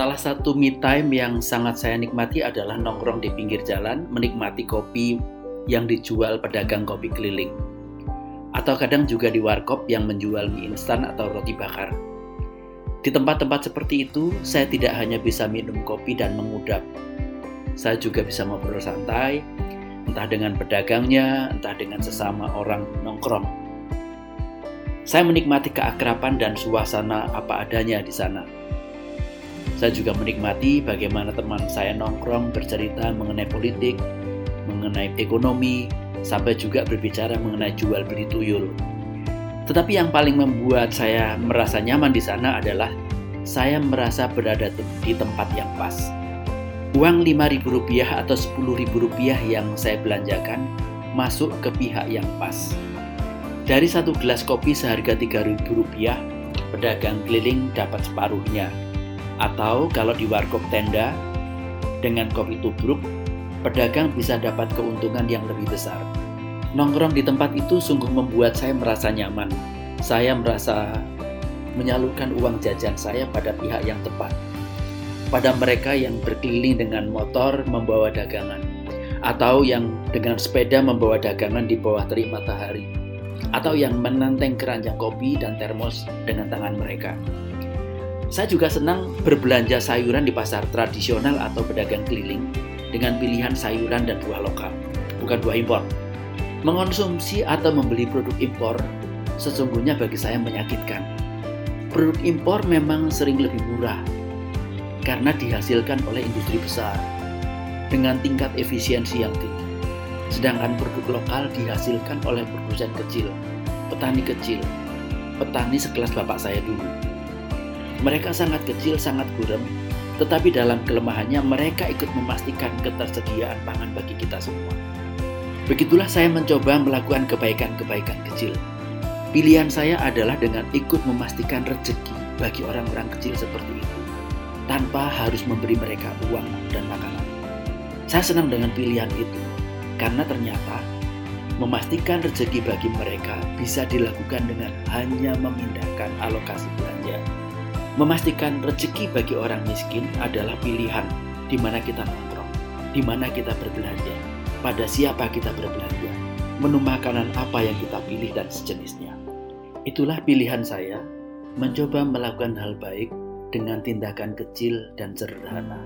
Salah satu me time yang sangat saya nikmati adalah nongkrong di pinggir jalan, menikmati kopi yang dijual pedagang kopi keliling. Atau kadang juga di warkop yang menjual mie instan atau roti bakar. Di tempat-tempat seperti itu, saya tidak hanya bisa minum kopi dan mengudap. Saya juga bisa ngobrol santai, entah dengan pedagangnya, entah dengan sesama orang nongkrong. Saya menikmati keakraban dan suasana apa adanya di sana saya juga menikmati bagaimana teman saya nongkrong bercerita mengenai politik, mengenai ekonomi, sampai juga berbicara mengenai jual beli tuyul. Tetapi yang paling membuat saya merasa nyaman di sana adalah saya merasa berada di tempat yang pas. Uang Rp5.000 atau Rp10.000 yang saya belanjakan masuk ke pihak yang pas. Dari satu gelas kopi seharga Rp3.000, pedagang keliling dapat separuhnya atau kalau di warkop tenda, dengan kopi tubruk, pedagang bisa dapat keuntungan yang lebih besar. Nongkrong di tempat itu sungguh membuat saya merasa nyaman. Saya merasa menyalurkan uang jajan saya pada pihak yang tepat. Pada mereka yang berkeliling dengan motor membawa dagangan, atau yang dengan sepeda membawa dagangan di bawah terik matahari, atau yang menanteng keranjang kopi dan termos dengan tangan mereka. Saya juga senang berbelanja sayuran di pasar tradisional atau pedagang keliling dengan pilihan sayuran dan buah lokal, bukan buah impor. Mengonsumsi atau membeli produk impor sesungguhnya bagi saya menyakitkan. Produk impor memang sering lebih murah karena dihasilkan oleh industri besar dengan tingkat efisiensi yang tinggi. Sedangkan produk lokal dihasilkan oleh produsen kecil, petani kecil, petani sekelas bapak saya dulu mereka sangat kecil, sangat gurem, tetapi dalam kelemahannya mereka ikut memastikan ketersediaan pangan bagi kita semua. Begitulah saya mencoba melakukan kebaikan-kebaikan kecil. Pilihan saya adalah dengan ikut memastikan rezeki bagi orang-orang kecil seperti itu, tanpa harus memberi mereka uang dan makanan. Saya senang dengan pilihan itu, karena ternyata memastikan rezeki bagi mereka bisa dilakukan dengan hanya memindahkan alokasi belanja Memastikan rezeki bagi orang miskin adalah pilihan di mana kita nongkrong, di mana kita berbelanja, pada siapa kita berbelanja, menu makanan apa yang kita pilih dan sejenisnya. Itulah pilihan saya, mencoba melakukan hal baik dengan tindakan kecil dan sederhana.